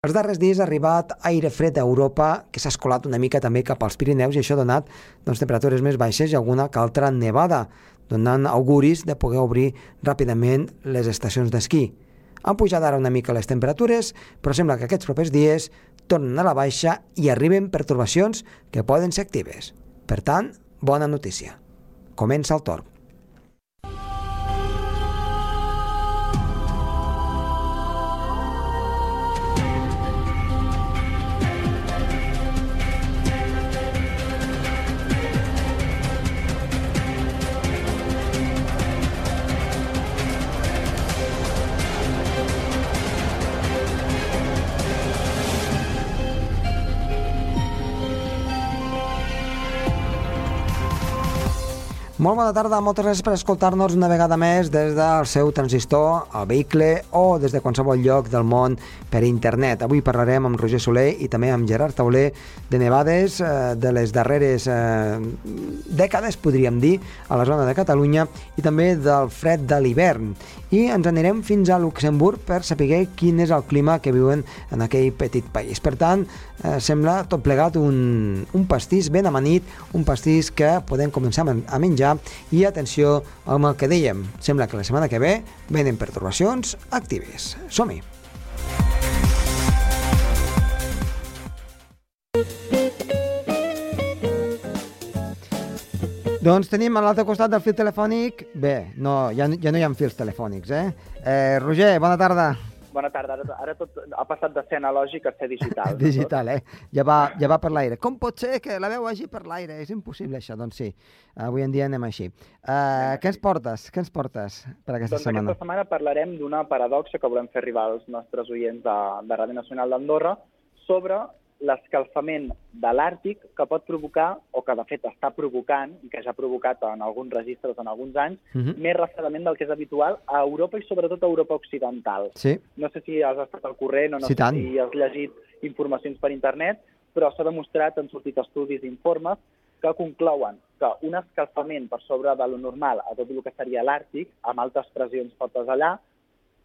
Els darrers dies ha arribat aire fred a Europa que s'ha escolat una mica també cap als Pirineus i això ha donat doncs, temperatures més baixes i alguna que altra nevada, donant auguris de poder obrir ràpidament les estacions d'esquí. Han pujat ara una mica les temperatures, però sembla que aquests propers dies tornen a la baixa i arriben pertorbacions que poden ser actives. Per tant, bona notícia. Comença el torn. Molt bona tarda, moltes gràcies per escoltar-nos una vegada més des del seu transistor, al vehicle o des de qualsevol lloc del món per internet. Avui parlarem amb Roger Soler i també amb Gerard Tauler de nevades eh, de les darreres eh, dècades, podríem dir, a la zona de Catalunya i també del fred de l'hivern. I ens anirem fins a Luxemburg per saber quin és el clima que viuen en aquell petit país. Per tant, eh, sembla tot plegat un, un pastís ben amanit, un pastís que podem començar a menjar i atenció amb el que dèiem, sembla que la setmana que ve venen pertorbacions actives. Som-hi! Doncs tenim a l'altre costat del fil telefònic... Bé, no, ja, ja no hi ha fils telefònics, eh? eh Roger, bona tarda. Bona tarda. Ara, ara tot ha passat de ser analògic a ser digital. digital, eh? Ja va, ja va per l'aire. Com pot ser que la veu hagi per l'aire? És impossible això. Doncs sí, avui en dia anem així. Uh, què ens portes? Què ens portes per aquesta doncs setmana? Aquesta setmana parlarem d'una paradoxa que volem fer arribar als nostres oients de, de Ràdio Nacional d'Andorra sobre l'escalfament de l'Àrtic que pot provocar, o que de fet està provocant, i que ja ha provocat en alguns registres en alguns anys, uh mhm. -huh. més refredament del que és habitual a Europa i sobretot a Europa Occidental. Sí. No sé si has estat al corrent o no sí, sé tant. si has llegit informacions per internet, però s'ha demostrat, han sortit estudis i informes, que conclouen que un escalfament per sobre de lo normal a tot el que seria l'Àrtic, amb altes pressions fortes allà,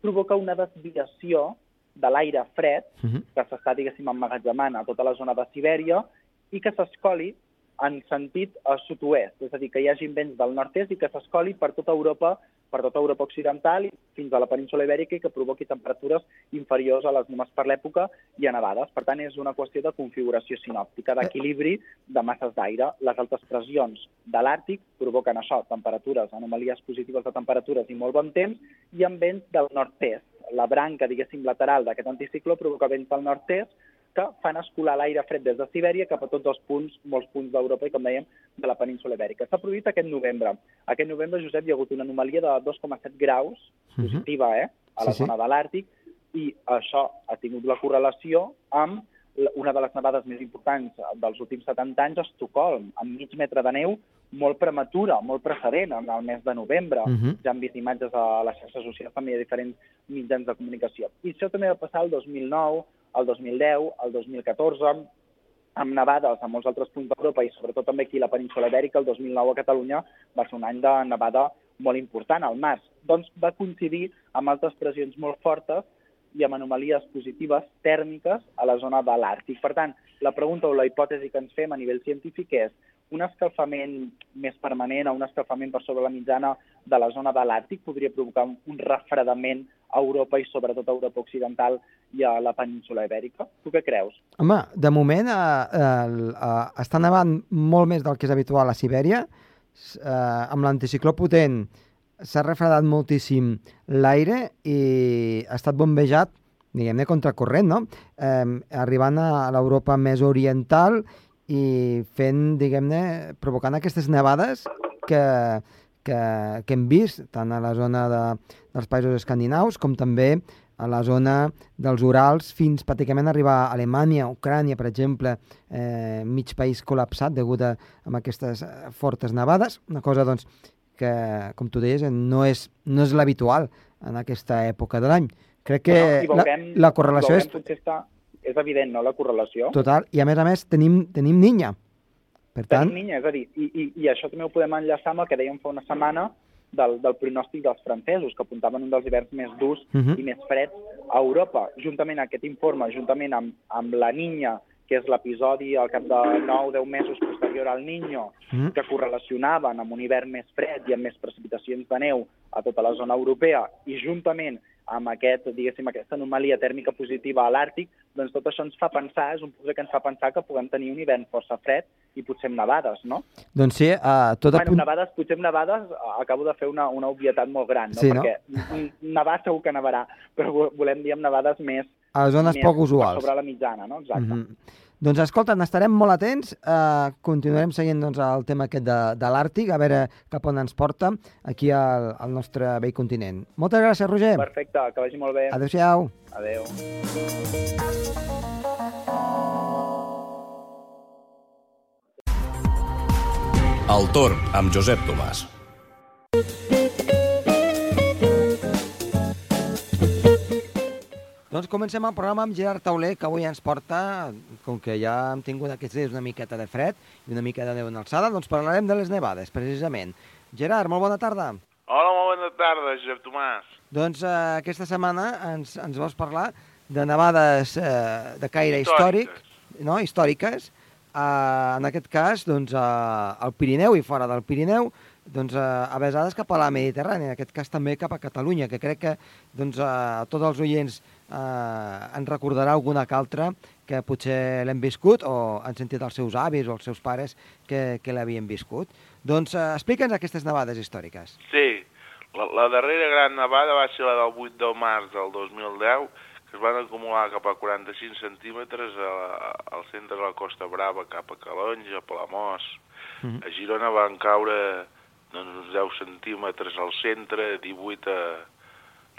provoca una desviació de l'aire fred uh -huh. que s'està, diguéssim, emmagatzemant a tota la zona de Sibèria i que s'escoli en sentit a sud-oest, és a dir, que hi hagi vents del nord-est i que s'escoli per tota Europa, per tota Europa occidental i fins a la península ibèrica i que provoqui temperatures inferiors a les nomes per l'època i a nevades. Per tant, és una qüestió de configuració sinòptica, d'equilibri de masses d'aire. Les altes pressions de l'Àrtic provoquen això, temperatures, anomalies positives de temperatures i molt bon temps, i amb vents del nord-est, la branca, diguéssim, lateral d'aquest anticicló provoca vents del nord-est que fan escolar l'aire fred des de Sibèria cap a tots els punts, molts punts d'Europa i, com dèiem, de la península ibèrica. S'ha produït aquest novembre. Aquest novembre, Josep, hi ha hagut una anomalia de 2,7 graus, mhm. positiva, eh?, a la sí, zona sí. de l'Àrtic, i això ha tingut la correlació amb una de les nevades més importants dels últims 70 anys a Estocolm, amb mig metre de neu molt prematura, molt precedent, en el mes de novembre. Uh mhm. -huh. Ja han vist imatges a les xarxes socials també a diferents mitjans de comunicació. I això també va passar el 2009, el 2010, el 2014, amb nevades a molts altres punts d'Europa i sobretot també aquí a la península Ibèrica, el 2009 a Catalunya va ser un any de nevada molt important, al març. Doncs va coincidir amb altres pressions molt fortes i amb anomalies positives tèrmiques a la zona de l'Àrtic. Per tant, la pregunta o la hipòtesi que ens fem a nivell científic és un escalfament més permanent o un escalfament per sobre la mitjana de la zona de l'Àrtic podria provocar un refredament a Europa i sobretot a Europa Occidental i a la península Ibèrica. Tu què creus? Home, de moment eh, eh, està nevant molt més del que és habitual a Sibèria. Eh, amb l'anticicló potent s'ha refredat moltíssim l'aire i ha estat bombejat diguem-ne, contracorrent, no? Eh, arribant a l'Europa més oriental i fent, diguem-ne, provocant aquestes nevades que, que, que hem vist tant a la zona de, dels països escandinaus com també a la zona dels Urals fins pràcticament arribar a Alemanya, Ucrània, per exemple, eh, mig país col·lapsat degut a, a aquestes eh, fortes nevades. Una cosa, doncs, que, com tu deies, no és, no és l'habitual en aquesta època de l'any. Crec que no, veurem, la, la correlació és... Està és evident, no?, la correlació. Total, i a més a més tenim, tenim niña. Per tant... Tenim niña, és a dir, i, i, i això també ho podem enllaçar amb el que dèiem fa una setmana del, del pronòstic dels francesos, que apuntaven un dels hiverns més durs Uh -huh. i més freds a Europa. Juntament aquest informe, juntament amb, amb la Niña, que és l'episodi al cap de 9-10 mesos posterior al Niño, Mhm. que correlacionaven amb un hivern més fred i amb més precipitacions de neu a tota la zona europea, i juntament amb aquest, diguéssim, aquesta anomalia tèrmica positiva a l'Àrtic, doncs tot això ens fa pensar, és un punt que ens fa pensar que puguem tenir un hivern força fred i potser amb nevades, no? Doncs sí, uh, tot Bueno, apunt... nevades, potser amb nevades eh, acabo de fer una, una obvietat molt gran, no? Sí, no? Perquè n- nevar segur que nevarà, però vo- volem dir amb nevades més... A zones més poc usuals. Sobre la mitjana, no? Exacte. Mhm. Doncs escolta, n'estarem molt atents, uh, continuarem seguint doncs, el tema aquest de, de l'Àrtic, a veure cap on ens porta aquí al, al nostre vell continent. Moltes gràcies, Roger. Perfecte, que vagi molt bé. Adéu-siau. Adéu. El torn amb Josep Tomàs. Doncs comencem el programa amb Gerard Tauler, que avui ens porta, com que ja hem tingut aquests dies una miqueta de fred i una mica de neu en alçada, doncs parlarem de les nevades, precisament. Gerard, molt bona tarda. Hola, molt bona tarda, Josep Tomàs. Doncs eh, aquesta setmana ens, ens vols parlar de nevades eh, de caire històric, no? històriques, eh, en aquest cas doncs, eh, al Pirineu i fora del Pirineu, doncs, eh, avesades cap a la Mediterrània, en aquest cas també cap a Catalunya, que crec que doncs, eh, tots els oients eh, ens recordarà alguna que altra que potser l'hem viscut o han sentit els seus avis o els seus pares que, que l'havien viscut. Doncs eh, explica'ns aquestes nevades històriques. Sí, la, la darrera gran nevada va ser la del 8 de març del 2010, que es van acumular cap a 45 centímetres a, al centre de la Costa Brava, cap a Calonja, a Palamós. Mhm. A Girona van caure doncs, uns 10 centímetres al centre, 18 a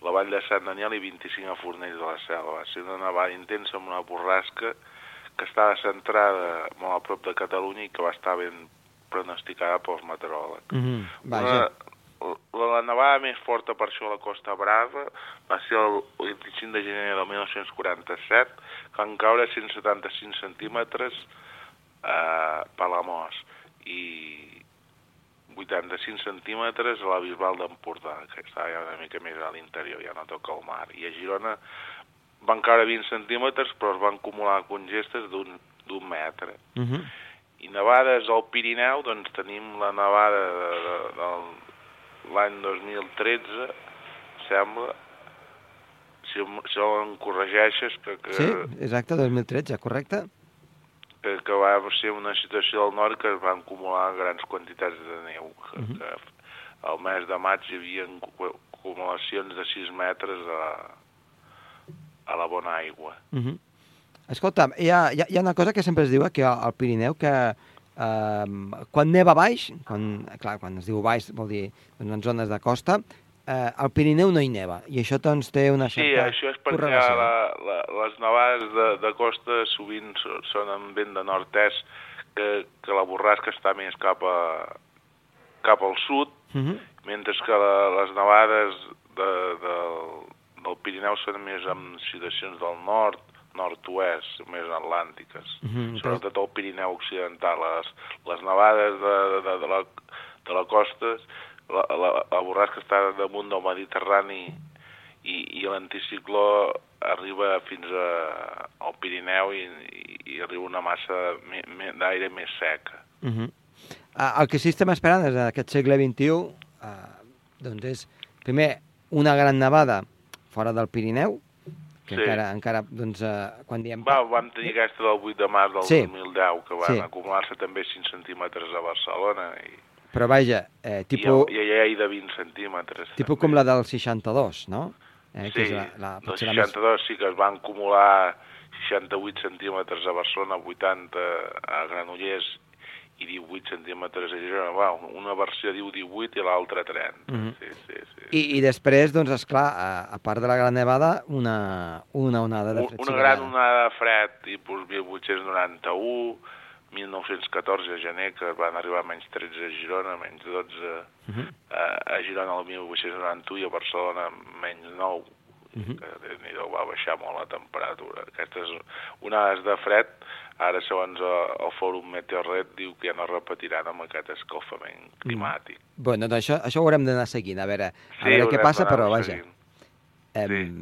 la vall de Sant Daniel i 25 a Fornells de la Selva. Va ser una nevada intensa amb una borrasca que estava centrada molt a prop de Catalunya i que va estar ben pronosticada pels meteoròlegs. Mm -hmm. Vaja. Una, la, la nevada més forta per això a la Costa Brava va ser el 25 de gener del 1947, que van caure 175 centímetres a Palamós i 85 centímetres a la Bisbal d'Empordà, que està ja una mica més a l'interior, ja no toca el mar. I a Girona van caure 20 centímetres, però es van acumular congestes d'un metre. Mm -hmm. I nevades al Pirineu, doncs tenim la nevada de, de, de l'any 2013, sembla, si, si em corregeixes, que, que, Sí, exacte, 2013, correcte? Que, va ser una situació del nord que es van acumular grans quantitats de neu. Que, Mhm. que al mes de maig hi havia acu- acumulacions de 6 metres a, a la bona aigua. Uh -huh. Escolta, hi ha, hi, ha, hi ha una cosa que sempre es diu aquí al al Pirineu, que eh, quan neva baix, quan, clar, quan es diu baix vol dir doncs, en zones de costa, eh, al Pirineu no hi neva, i això doncs té una Sí, certa això és perquè correlació. la, la, les nevades de, de costa sovint so- són en vent de nord-est, que, que la borrasca està més cap, a, cap al sud, Uh -huh. mentre que la, les nevades de, del, del Pirineu són més en situacions del nord, nord-oest, més atlàntiques. Mhm, Sobretot al Pirineu occidental. Les, les nevades de, de, de, la, de la costa, la, la, la borrasca està damunt del Mediterrani i, i l'anticicló arriba fins a, al Pirineu i, i, i arriba una massa d'aire més seca. Uh -huh. uh, el que sí estem esperant des d'aquest segle XXI uh, doncs és, primer, una gran nevada fora del Pirineu, que Sí. encara, encara doncs, uh, quan diem... Va, vam tenir aquesta del 8 de març del Sí. 2010, que van Sí. acumular-se també 5 centímetres a Barcelona i, Però vaja, eh, tipus, i hi de 20 centímetres. tipus també. com la del 62, no? Eh, que Sí, és la, la, del potser la més... 62 sí que es van acumular 68 centímetres a Barcelona, 80 a Granollers i 18 centímetres a Girona. Va, una versió diu 18 i l'altra 30. Mhm. sí, sí, sí. I, I després, doncs, esclar, a, a part de la gran nevada, una, una onada de fred. Una gran onada de fred, tipus 1891, 1914 a gener, que van arribar menys 13 a Girona, menys 12 Mhm. a, a Girona el 1891 i a Barcelona menys 9, uh -huh. que déu nhi va baixar molt la temperatura. Aquestes onades de fred, ara segons el Fòrum Meteorret diu que ja no repetiran amb aquest escalfament climàtic. Mm. Bueno, doncs això, això ho haurem d'anar seguint, a veure, a sí, veure què passa, però vaja. Eh, sí.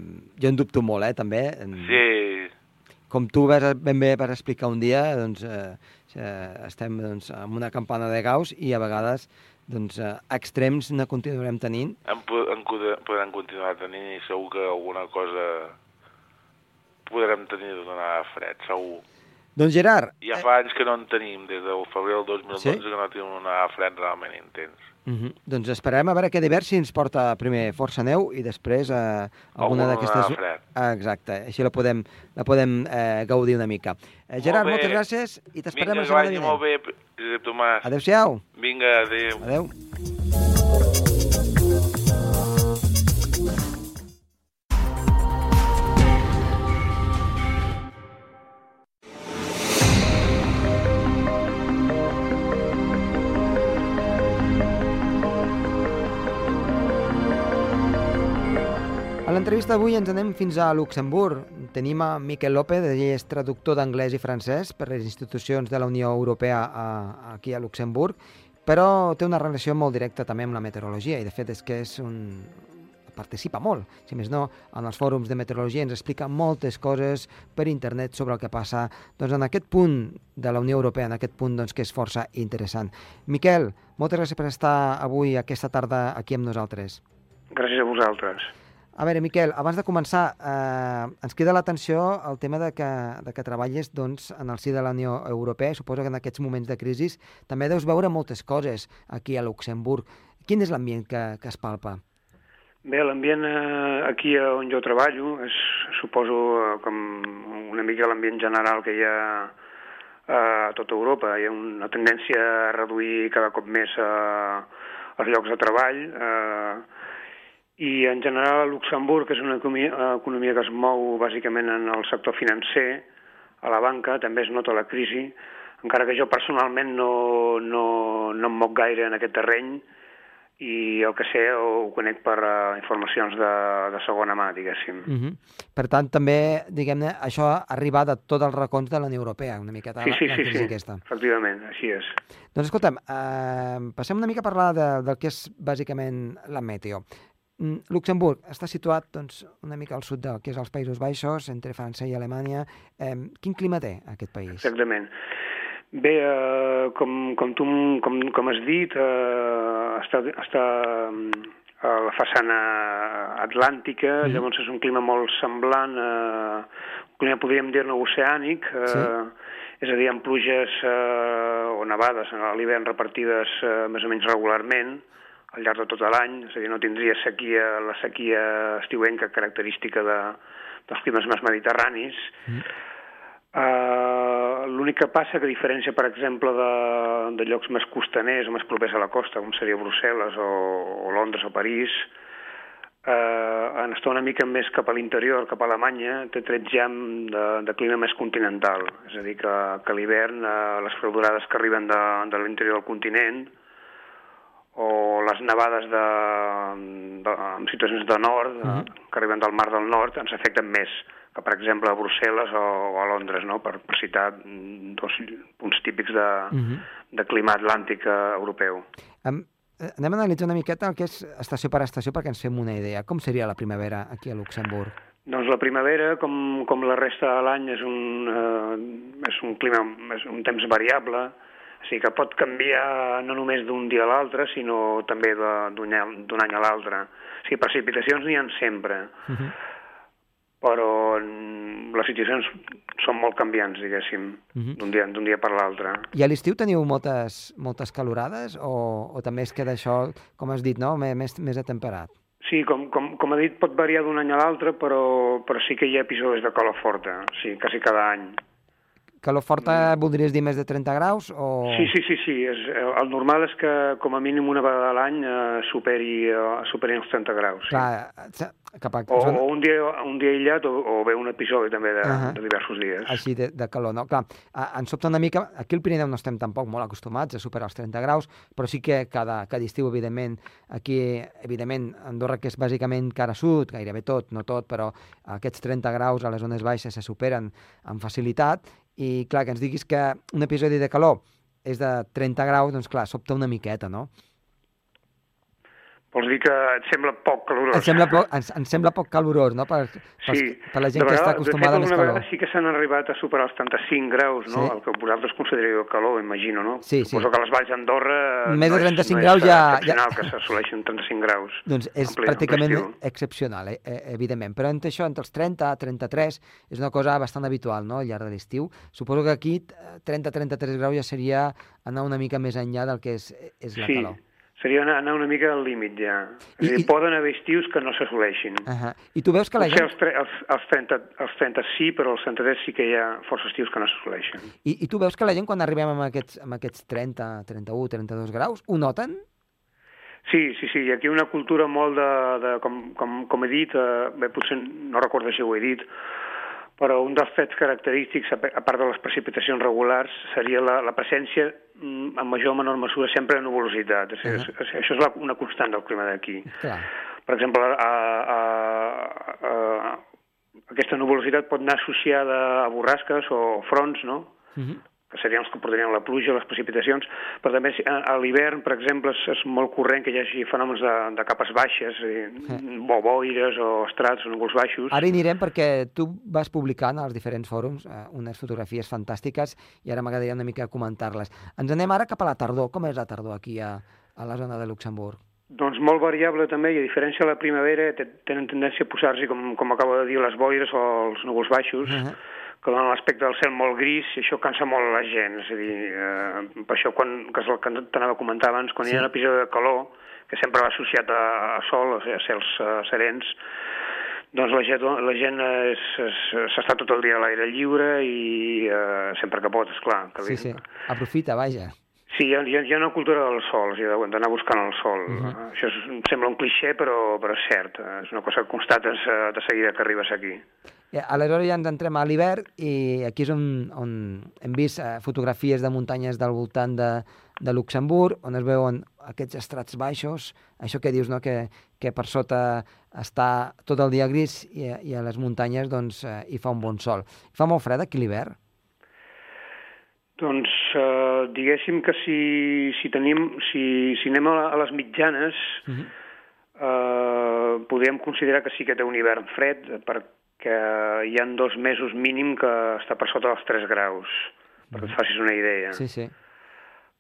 Jo en dubto molt, eh, també. Sí. Com tu vas ben bé per explicar un dia, doncs eh, estem doncs, amb una campana de Gauss i a vegades doncs, eh, extrems ne continuarem tenint. En, en podem continuar tenint i segur que alguna cosa podrem tenir donar fred, segur. Doncs Gerard... Ja fa anys que no en tenim, des del febrer del 2012 sí? que no tenim una fred realment intens. Uh -huh. Doncs esperem a veure què divers si ens porta primer força neu i després eh, alguna d'aquestes... Ah, exacte, així la podem, la podem eh, gaudir una mica. Eh, Gerard, moltes gràcies i t'esperem la setmana vinent. Molt bé, Josep Tomàs. Adéu-siau. Vinga, adéu. Adéu. L'entrevista d'avui ens anem fins a Luxemburg. Tenim a Miquel López, ell és traductor d'anglès i francès per les institucions de la Unió Europea a, aquí a Luxemburg, però té una relació molt directa també amb la meteorologia i de fet és que és un, participa molt, si més no, en els fòrums de meteorologia ens explica moltes coses per internet sobre el que passa doncs, en aquest punt de la Unió Europea, en aquest punt doncs, que és força interessant. Miquel, moltes gràcies per estar avui, aquesta tarda, aquí amb nosaltres. Gràcies a vosaltres. A veure, Miquel, abans de començar, eh, ens queda l'atenció el tema de que, de que treballes doncs, en el si de la Unió Europea. Suposo que en aquests moments de crisi també deus veure moltes coses aquí a Luxemburg. Quin és l'ambient que, que es palpa? Bé, l'ambient eh, aquí on jo treballo és, suposo, eh, com una mica l'ambient general que hi ha eh, a tota Europa. Hi ha una tendència a reduir cada cop més eh, els llocs de treball, eh, i en general a Luxemburg, que és una economia, economia que es mou bàsicament en el sector financer, a la banca, també es nota la crisi, encara que jo personalment no, no, no em moc gaire en aquest terreny i el que sé ho conec per uh, informacions de, de segona mà, diguéssim. Mhm. -huh. Per tant, també, diguem-ne, això ha arribat a tots els racons de la Unió Europea, una miqueta sí, sí, la, crisi sí, aquesta. efectivament, així és. Doncs escolta'm, eh, passem una mica a parlar de, del que és bàsicament la meteo. Mm, Luxemburg està situat doncs, una mica al sud del que és els Països Baixos, entre França i Alemanya. Eh, quin clima té aquest país? Exactament. Bé, eh, com, com tu com, com has dit, eh, està, està mm, a la façana atlàntica, mm. llavors és un clima molt semblant, eh, un clima podríem dir-ne oceànic, eh, sí. és a dir, amb pluges eh, o nevades a l'hivern repartides eh, més o menys regularment, al llarg de tot l'any, és a dir, no tindria sequia, la sequia estiuenca característica de, dels climes més mediterranis. Mm. Uh, L'únic que passa que a diferència, per exemple, de, de llocs més costaners o més propers a la costa, com seria Brussel·les o, o Londres o París, uh, en estar una mica més cap a l'interior, cap a Alemanya, té trets ja de, de clima més continental. És a dir, que, que a l'hivern uh, les freudorades que arriben de, de l'interior del continent, o les nevades de, de, en situacions de nord, uh -huh. que arriben del mar del nord, ens afecten més que, per exemple, a Brussel·les o, o a Londres, no? per, per citar dos punts típics de, uh -huh. de clima atlàntic eh, europeu. Um, anem a analitzar una miqueta el que és estació per estació perquè ens fem una idea. Com seria la primavera aquí a Luxemburg? Doncs la primavera, com, com la resta de l'any, és, un, eh, és un clima, és un temps variable, o sigui que pot canviar no només d'un dia a l'altre, sinó també d'un any a l'altre. O sigui, precipitacions n'hi ha sempre, uh mhm. -huh. però les situacions són molt canviants, diguéssim, uh mhm. -huh. d'un dia, dia per l'altre. I a l'estiu teniu moltes, moltes calorades o, o també es queda això, com has dit, no? més, més atemperat? Sí, com, com, com ha dit, pot variar d'un any a l'altre, però, però sí que hi ha episodis de calor forta, sí, quasi cada any calor forta voldries dir més de 30 graus? O... Sí, sí, sí, sí. És, el normal és que com a mínim una vegada a l'any eh, superi, eh, superi els 30 graus. Sí. Clar, se- cap a... O, o un dia, un dia aïllat o, o bé un episodi també de, uh. -huh. de diversos dies. així de, de calor, no? Clar, a- ens sobta una mica... Aquí al Pirineu no estem tampoc molt acostumats a superar els 30 graus, però sí que cada, cada estiu, evidentment, aquí, evidentment, Andorra, que és bàsicament cara sud, gairebé tot, no tot, però aquests 30 graus a les zones baixes se superen amb facilitat, i clar, que ens diguis que un episodi de calor és de 30 graus, doncs clar, sobta una miqueta, no? Vols dir que et sembla poc calorós? Ens sembla poc, ens, ens sembla poc calorós, no? Per, per, Sí, per la de gent que està acostumada a de més fet, calor. vegada sí que s'han arribat a superar els 35 graus, no? Sí. El que vosaltres consideríeu calor, imagino, no? Sí, sí. Suposo que a les valls d'Andorra Més de no és- 35 no graus és ja- ja- que s'assoleixin 35 graus. Doncs és ple- en ple pràcticament excepcional, eh, eh, evidentment. Però entre això, entre els 30 33, és una cosa bastant habitual no? al llarg de l'estiu. Suposo que aquí 30-33 graus ja seria anar una mica més enllà del que és, és la Sí, calor. Seria anar, anar una mica al límit ja. I- dir, i- poden haver estius que no s'assoleixin. Uh -huh. I tu veus que la gent... els, els, els, 30, els 30 sí, però els 33 sí que hi ha força estius que no s'assoleixen. I, I tu veus que la gent, quan arribem a aquests, a aquests 30, 31, 32 graus, ho noten? Sí, sí, sí, aquí hi ha una cultura molt de, de com, com, com he dit, eh, bé, potser no recordo si ho he dit, però un dels fets característics, a a part de les precipitacions regulars, seria la, la presència, mm, en major o menor mesura, sempre de nuvolositat. Uh -huh. és, és, això és la, una constant del clima d'aquí. Per exemple, a, a, a, aquesta nuvolositat pot anar associada a borrasques o fronts, no? Uh -huh. Que serien els que portarien la pluja, les precipitacions, però també a, l'hivern, per exemple, és, és molt corrent que hi hagi fenòmens de, de capes baixes, a dir, o boires o estrats o núvols baixos. Ara hi anirem perquè tu vas publicant als diferents fòrums eh, unes fotografies fantàstiques i ara m'agradaria una mica comentar-les. Ens anem ara cap a la tardor. Com és la tardor aquí a, a la zona de Luxemburg? Doncs molt variable també, i a diferència de la primavera, te- tenen tendència a posar-s'hi, com, com acabo de dir, les boires o els núvols baixos, Uh -huh. Que donen l'aspecte del cel molt gris, i això cansa molt la gent. És a dir, eh, per això, quan, que és el que t'anava a comentar abans, quan sí. hi ha un episodi de calor, que sempre va associat a, a sol, a cels uh, serens, doncs la gent, la gent s'està tot el dia a l'aire lliure i eh, sempre que pot, esclar. Que Sí, sí. Aprofita, vaja. Sí, hi ha, hi ha, una cultura del sol, o sigui, d'anar buscant el sol. Uh Mhm. -huh. Això és, sembla un cliché, però, però és cert. Eh, És una cosa que constates eh, de seguida que arribes aquí. Eh, Aleshores ja ens entrem a l'hivern i aquí és on, on hem vist eh, fotografies de muntanyes del voltant de, de Luxemburg, on es veuen aquests estrats baixos, això que dius, no? que, que per sota està tot el dia gris i, i a les muntanyes doncs, eh, hi fa un bon sol. Fa molt fred aquí l'hivern? Doncs eh, diguéssim que si, si, tenim, si, si anem a, les mitjanes, uh Mhm. -huh. eh, podríem considerar que sí que té un hivern fred, perquè hi han dos mesos mínim que està per sota dels 3 graus, perquè et facis una idea. Sí, sí.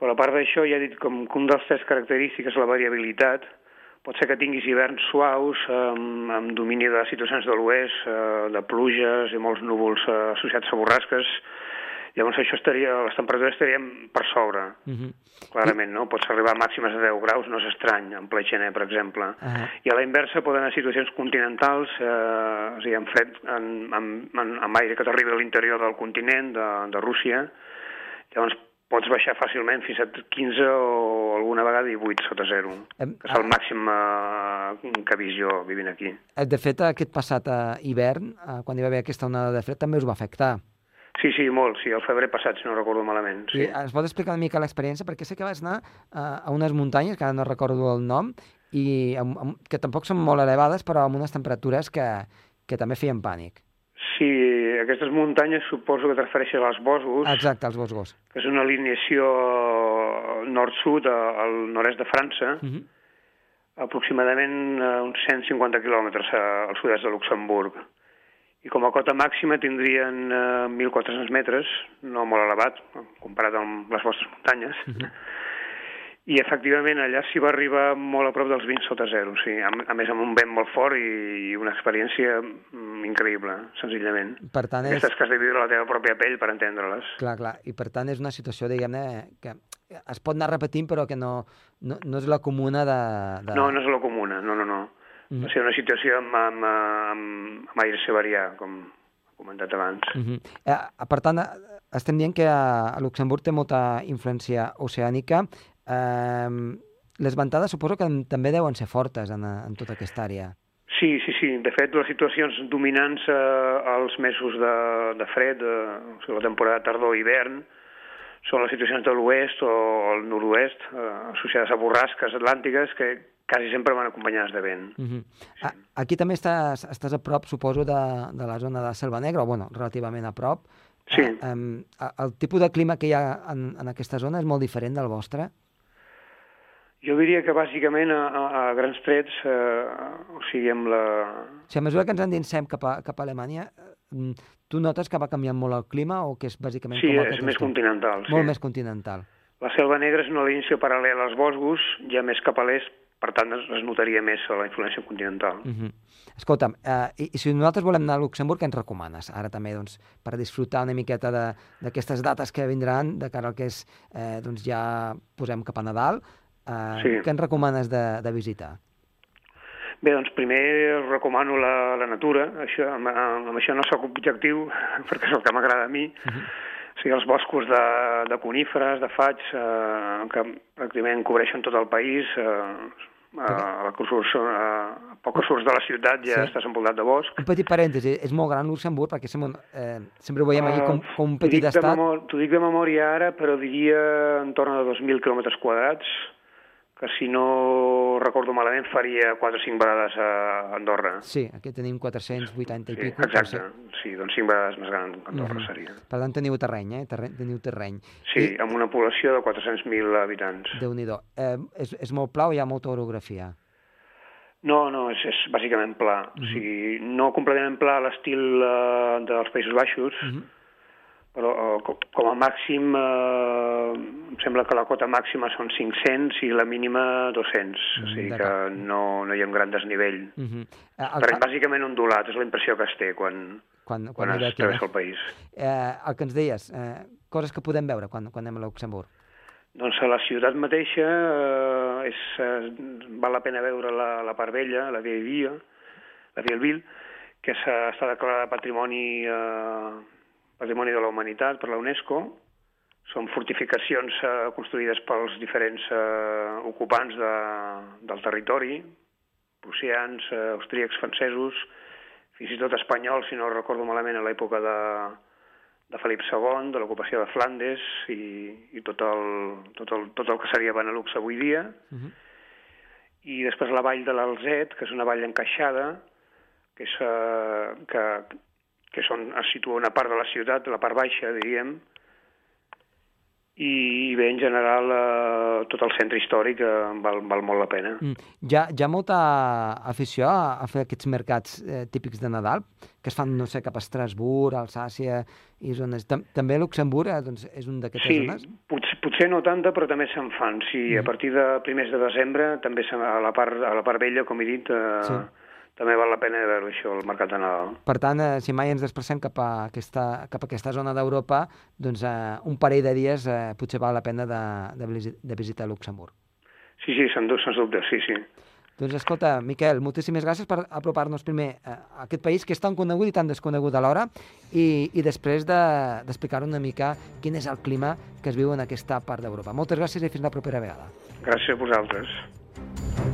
Però a part d'això, ja he dit com que un dels tres característiques la variabilitat. Pot ser que tinguis hiverns suaus, amb, amb domini de situacions de l'oest, eh, de pluges i molts núvols eh, associats a borrasques. Llavors això estaria, les temperatures estarien per sobre, Uh -huh. clarament, no? Pots arribar a màximes de 10 graus, no és estrany, en ple gener, per exemple. Ahà. I a la inversa poden haver situacions continentals, eh, a dir, amb fred, en, amb, en, amb aire que t'arriba a l'interior del continent, de, de Rússia. Llavors pots baixar fàcilment fins a 15 o alguna vegada 18 sota zero, Em- que és el màxim eh, que he vist jo vivint aquí. Eh, De fet, aquest passat eh, hivern, eh, quan hi va haver aquesta onada de fred, també us va afectar. Sí, sí, molt, sí, el febrer passat, si no recordo malament. Sí. I ens pot explicar una mica l'experiència? Perquè sé que vas anar uh, a unes muntanyes, que ara no recordo el nom, i amb, amb, que tampoc són molt elevades, però amb unes temperatures que, que també feien pànic. Sí, aquestes muntanyes suposo que et refereixes als Bosgos, Exacte, els Bosgos. que és una alineació nord-sud al nord-est de França, Uh -huh. aproximadament eh, uns 150 quilòmetres a- al sud-est de Luxemburg. I com a cota màxima tindrien eh, 1.400 metres, no molt elevat, comparat amb les vostres muntanyes. Uh -huh. I efectivament allà s'hi va arribar molt a prop dels 20 sota zero, sí. a, a més amb un vent molt fort i, i una experiència mm, increïble, senzillament. Per tant, és... Aquestes que has de viure la teva pròpia pell per entendre-les. Clar, clar. I per tant és una situació, diguem-ne, que es pot anar repetint, però que no, no, no és la comuna de... de... No, no és la comuna, no, no, no. Mhm. Va ser una situació amb, amb, amb, amb aire severià, com he comentat abans. Uh -huh. eh, per tant, eh, estem dient que a, a Luxemburg té molta influència oceànica. Eh, les ventades suposo que també deuen ser fortes en, en tota aquesta àrea. Sí, sí, sí. De fet, les situacions dominants eh, als mesos de, de fred, eh, o sigui, la temporada tardor-hivern, són les situacions de l'oest o el nord-oest, eh, associades a borrasques atlàntiques, que quasi sempre van acompanyades de vent. Uh -huh. sí. Aquí també estàs, estàs a prop, suposo, de, de la zona de Selva Negra, o bueno, relativament a prop. Sí. Eh, eh, el tipus de clima que hi ha en, en aquesta zona és molt diferent del vostre? Jo diria que bàsicament a, a, a grans trets, eh, o sigui, amb la... O sigui, a mesura que ens endinsem cap a, cap a Alemanya, eh, tu notes que va canviant molt el clima o que és bàsicament sí, com és més continental. Molt sí. més continental. La selva negra és una línia paral·lela als boscos, ja més cap a l'est, per tant es, es notaria més la influència continental. Uh -huh. Escolta'm, eh, i, i si nosaltres volem anar a Luxemburg, què ens recomanes? Ara també, doncs, per disfrutar una miqueta d'aquestes dates que vindran, de cara al que és, eh, doncs ja posem cap a Nadal, eh, sí. què ens recomanes de, de visitar? Bé, doncs primer recomano la, la natura, això, amb, amb això no sóc objectiu, perquè és el que m'agrada a mi, uh -huh o sigui, els boscos de, de coníferes, de faigs, eh, que pràcticament cobreixen tot el país, eh, a, a, surts, a, a poc surts de la ciutat ja sí. estàs envoltat de bosc. Un petit parèntesi, és molt gran Luxemburg perquè sempre, eh, sempre ho veiem allà com, com un petit estat. T'ho dic de memòria ara, però diria entorn de 2.000 quilòmetres quadrats, que si no recordo malament faria 4 o 5 vegades a Andorra. Sí, aquí tenim 480 i sí, pico. Exacte, sí, doncs 5 vegades més gran que Andorra mm -hmm. seria. Per tant, teniu terreny, eh? Terreny, teniu terreny. Sí, I... amb una població de 400.000 habitants. déu nhi eh, és, és molt pla o hi ha molta orografia? No, no, és, és bàsicament pla. Mm -hmm. O sigui, no completament pla a l'estil uh, dels Països Baixos, mm -hmm però eh, com a màxim eh, em sembla que la cota màxima són 500 i la mínima 200, mm, o sigui que no, no hi ha un gran desnivell. Mm -hmm. el... Però bàsicament ondulat, és la impressió que es té quan, quan, quan, quan es travessa el país. Eh, el que ens deies, eh, coses que podem veure quan, quan anem a Luxemburg. Doncs a la ciutat mateixa eh, és, eh, val la pena veure la, la part vella, la Via Via, la Via Ville, que està declarada patrimoni eh, Patrimoni de la Humanitat per la UNESCO. Són fortificacions eh, construïdes pels diferents eh, ocupants de, del territori, prussians, eh, austríacs, francesos, fins i tot espanyols, si no recordo malament, a l'època de, de Felip II, de l'ocupació de Flandes i, i tot, el, tot, el, tot el que seria Benelux avui dia. Uh -huh. I després la vall de l'Alzet, que és una vall encaixada, que, és, eh, que, que són, es situa una part de la ciutat, la part baixa, diríem, i bé, en general, eh, tot el centre històric eh, val, val molt la pena. Mm. Hi, ha, hi ha molta afició a, a fer aquests mercats eh, típics de Nadal, que es fan, no sé, cap a Estrasburg, Alsàcia i zones... Tam també Luxemburg eh, doncs, és un d'aquestes sí, zones? Sí, potser, potser no tanta, però també se'n fan. Sí, mm. a partir de primers de desembre, també a la part, a la part vella, com he dit, eh, sí també val la pena veure això, el mercat de Nadal. Per tant, eh, si mai ens desplacem cap a aquesta, cap a aquesta zona d'Europa, doncs eh, un parell de dies eh, potser val la pena de, de, de visitar Luxemburg. Sí, sí, sens, sens dubte, sí, sí. Doncs escolta, Miquel, moltíssimes gràcies per apropar-nos primer a aquest país que és tan conegut i tan desconegut alhora i, i després d'explicar de, una mica quin és el clima que es viu en aquesta part d'Europa. Moltes gràcies i fins la propera vegada. Gràcies a vosaltres.